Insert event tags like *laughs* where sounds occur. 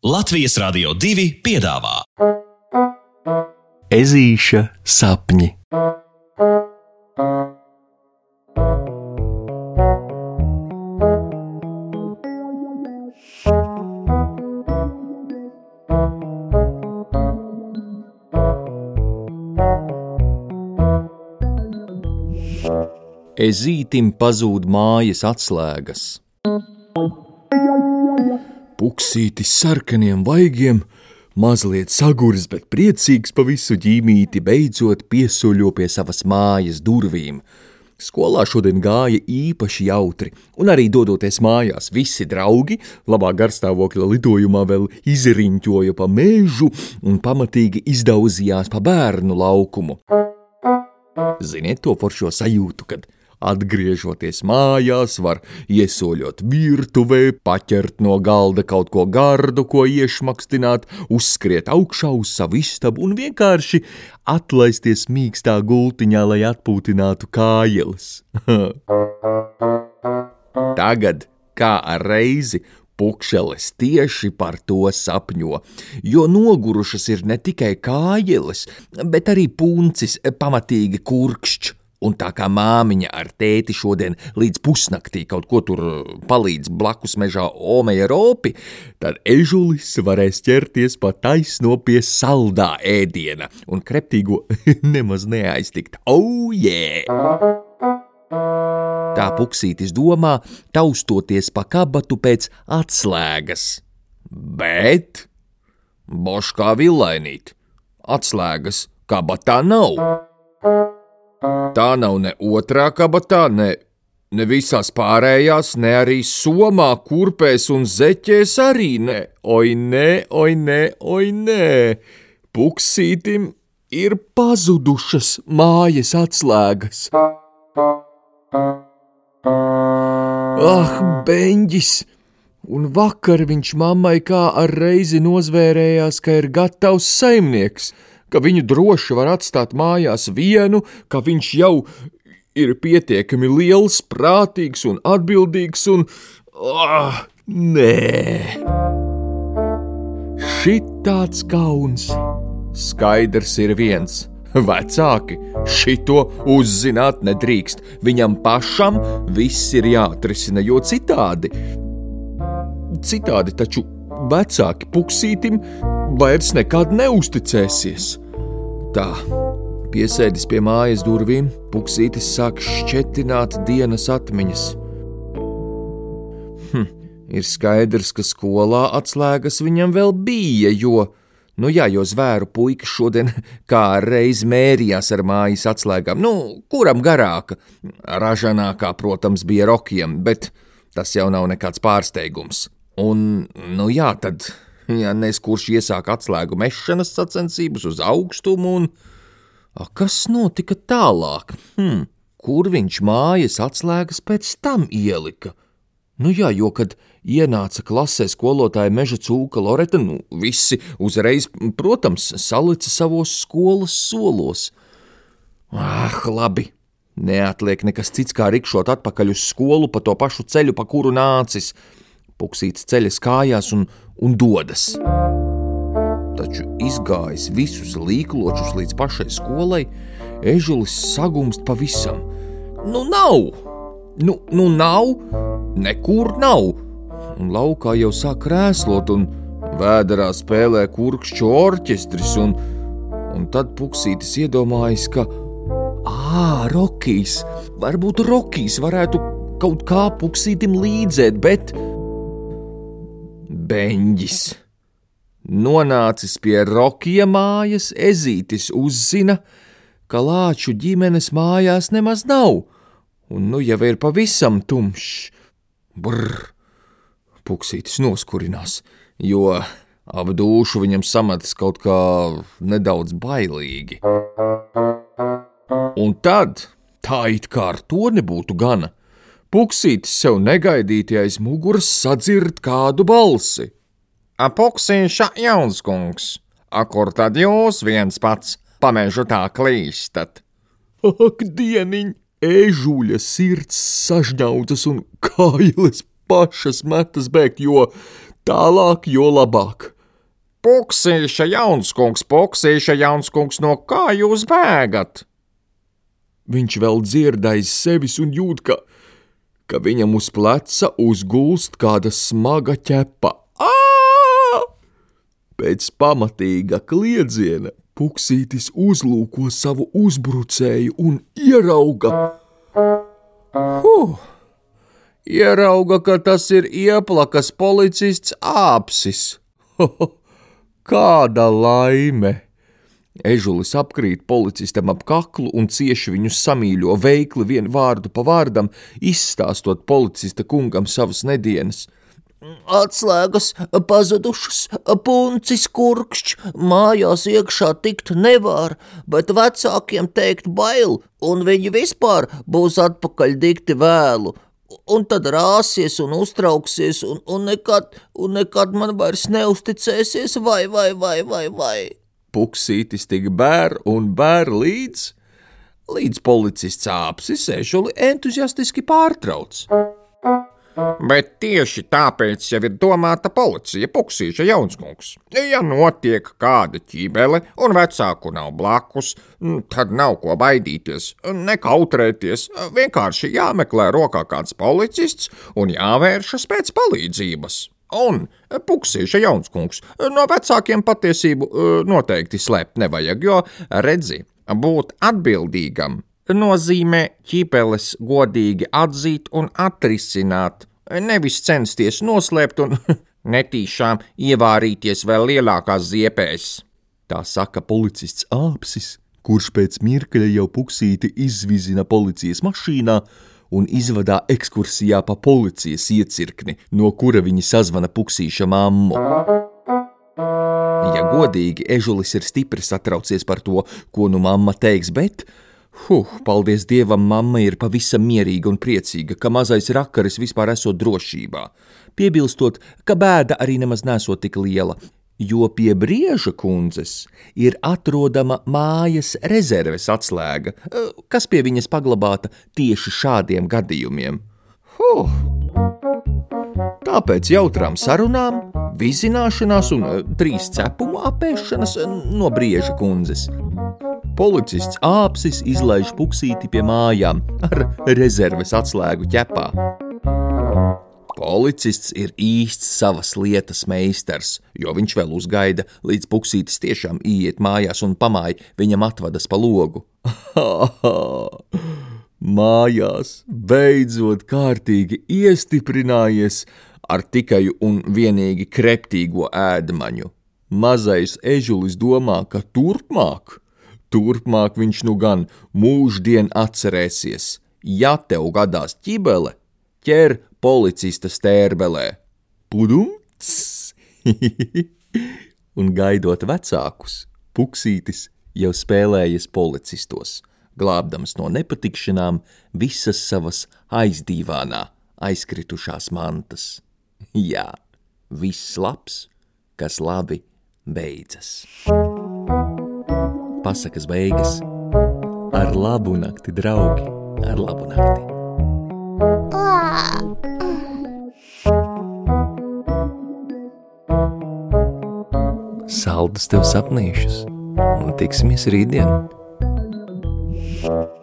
Latvijas Rādio 2 piedāvā Ezīša sapņi. Ezītim pazūd mājas atslēgas. Puksītis sarkaniem vaigiem, mazliet saguris, bet priecīgs pa visu ģīmīti, beidzot piesuļo pie savas mājas durvīm. Skolā šodien gāja īpaši jautri, un arī dodoties mājās, visi draugi labā garstāvokļa lidojumā vēl izriņķoja pa mežu un pamatīgi izdauzījās pa bērnu laukumu. Ziniet to foršo sajūtu, kad Atgriežoties mājās, var iesoļot virtuvē, paķert no galda kaut ko gardu, ko iešmakstināt, uzskriet augšā uz savu istabu un vienkārši atlaisties mīkstā gultiņā, lai atpūtinātu kājeles. *laughs* Tagad, kā ar reizi, Pukšeles tieši par to sapņo, jo nogurušas ir ne tikai kājeles, bet arī puncis pamatīgi kurkšķi. Un tā kā māmiņa ar tēti šodien līdz pusnaktī kaut ko tur uh, palīdz blakus mežā Omeja ropi, tad ežulis varēs ķerties pa taisno pie saldā ēdiena un kreptīgo *laughs* nemaz neaiztikt. Oh, yeah! Tā puksītis domā, taustoties pa kabatu pēc atslēgas. Bet, boškā villainīt, atslēgas kabatā nav. Tā nav ne otrā kabatā, ne, ne visās pārējās, ne arī somā, kurpēs un zeķēs arī ne. Oi, nē, oi, nē, oi, nē. Puksītim ir pazudušas mājas atslēgas. Ah, beņģis! Un vakar viņš mammai kā ar reizi nozvērējās, ka ir gatavs saimnieks – ka viņu droši var atstāt mājās vienu, ka viņš jau ir pietiekami liels, prātīgs un atbildīgs un. Oh, nē! Šitāds kauns! Skaidrs ir viens. Vecāki šito uzzināt nedrīkst. Viņam pašam viss ir jāatrisina, jo citādi. Citādi taču vecāki puksītim vairs nekad neusticēsies. Tā, piesēdis pie mājas durvīm, puksītis sāk šķetināt dienas atmiņas. Hm, ir skaidrs, ka skolā atslēgas viņam vēl bija, jo, nu jā, jo zvēru puika šodien *laughs* kā reiz mērījās ar mājas atslēgām, nu, kuram garāka, ražanākā, protams, bija rokiem, bet tas jau nav nekāds pārsteigums. Un, nu jā, tad, ja nes kurš iesāk atslēgu mešanas sacensības uz augstumu, un a, kas notika tālāk? Hmm, kur viņš mājas atslēgas pēc tam ielika? Nu jā, jo, kad ienāca klasē skolotāja meža cūka Loreta, nu visi uzreiz, protams, salica savos skolas solos. Ah, labi, neatliek nekas cits, kā rikšot atpakaļ uz skolu pa to pašu ceļu, pa kuru nācis – Puksītis ceļas kājās un, un dodas. Taču izgājis visus līkločus līdz pašai skolai, ežulis sagumst pavisam. Nu, nav! Nu, nu nav! Nekur nav! Un laukā jau sāk krēslot, un vēderā spēlē kurkšķu orķestris, un, un tad puksītis iedomājas, ka Ā, Rokijs! Varbūt Rokijs varētu kaut kā puksītim līdzēt, bet beņģis. Nonācis pie Rokija mājas, ezītis uzzina, ka lāču ģimenes mājās nemaz nav, un nu jau ir pavisam tumšs. Brr! Puksītis noskurinās, jo ap dušu viņam sametas kaut kā nedaudz bailīgi. Un tad, tā it kā ar to nebūtu gana, Puksītis sev negaidīti aiz muguras sadzird kādu balsi. Apuksīša Janskungs, a kur tad jūs viens pats pamežu tā klīstat? Ak, dieniņ! Ežuļa sirds sažņautas un kājas pašas metas bēgt, jo tālāk, jo labāk. Puksīša jaunskungs, puksīša jaunskungs, no kā jūs bēgat? Viņš vēl dzird aiz sevis un jūt, ka, ka viņam uz pleca uzgulst kāda smaga ķepa. Ā! Pēc pamatīga kliedziena Puksītis uzlūko savu uzbrucēju un ierauga. Huh! Ierauga, ka tas ir ieplakas policists āpsis. Kāda laime! Ežulis apkrīt policistam ap kaklu un cieši viņu samīļo veikli vienu vārdu pa vārdam, izstāstot policista kungam savas nedienas. Atslēgas pazudušas, puncis kurkšķis, mājās iekšā tikt nevar, bet vecākiem teikt bail, un viņi vispār būs atpakaļ dikti vēlu. Un tad rāsies un uztrauksies, un, un, nekad, un nekad man vairs neusticēsies, vai, vai, vai, vai, vai. Puksītis tik bēr un bēr līdz, līdz policists āpsis ežuli entuziastiski pārtrauc. Bet tieši tāpēc jau ir domāta policija, puksīša jaunskungs. Ja notiek kāda ķībele un vecāku nav blakus, tad nav ko baidīties, nekautrēties. Vienkārši jāmeklē rokā kāds policists un jāvēršas pēc palīdzības. Un puksīša jaunskungs no vecākiem patiesību noteikti slēpt nevajag, jo redzi, būt atbildīgam nozīmē ķipeles godīgi atzīt un atrisināt, nevis censties noslēpt un *laughs* netīšām ievārīties vēl lielākās ziepēs. Tā saka policists Āpsis, kurš pēc mirkļa jau puksīti izvizina policijas mašīnā un izvadā ekskursijā pa policijas iecirkni, no kura viņi sazvana puksīša mammu. Ja godīgi, Ežulis ir stipri satraucies par to, ko nu mamma teiks, bet Huh, paldies Dievam, mamma ir pavisam mierīga un priecīga, ka mazais rakaris vispār esot drošībā. Piebilstot, ka bēda arī nemaz nesot tik liela, jo pie brieža kundzes ir atrodama mājas rezerves atslēga, kas pie viņas paglabāta tieši šādiem gadījumiem. Huh! Tāpēc jautrām sarunām, vizināšanās un trīs cepumu apēšanas no brieža kundzes policists āpsis izlaiž puksīti pie mājām ar rezerves atslēgu ķepā. Policists ir īsts savas lietas meistars, jo viņš vēl uzgaida, līdz puksītis tiešām iet mājās un pamāja viņam atvadas pa logu. *laughs* mājās beidzot kārtīgi iestiprinājies ar tikai un vienīgi kreptīgo ēdmaņu. Mazais ežulis domā, ka turpmāk Turpmāk viņš nu gan mūždien atcerēsies, ja tev gadās ķibele, ķer policista stērbelē. Pudums! *laughs* Un gaidot vecākus, puksītis jau spēlējies policistos, glābdams no nepatikšanām visas savas aizdīvānā aizkritušās mantas. Jā, viss labs, kas labi beidzas pasakas beigas. Ar labu nakti, draugi, ar labu nakti. Saldus tev sapnīšus un tiksimies rītdien! thank you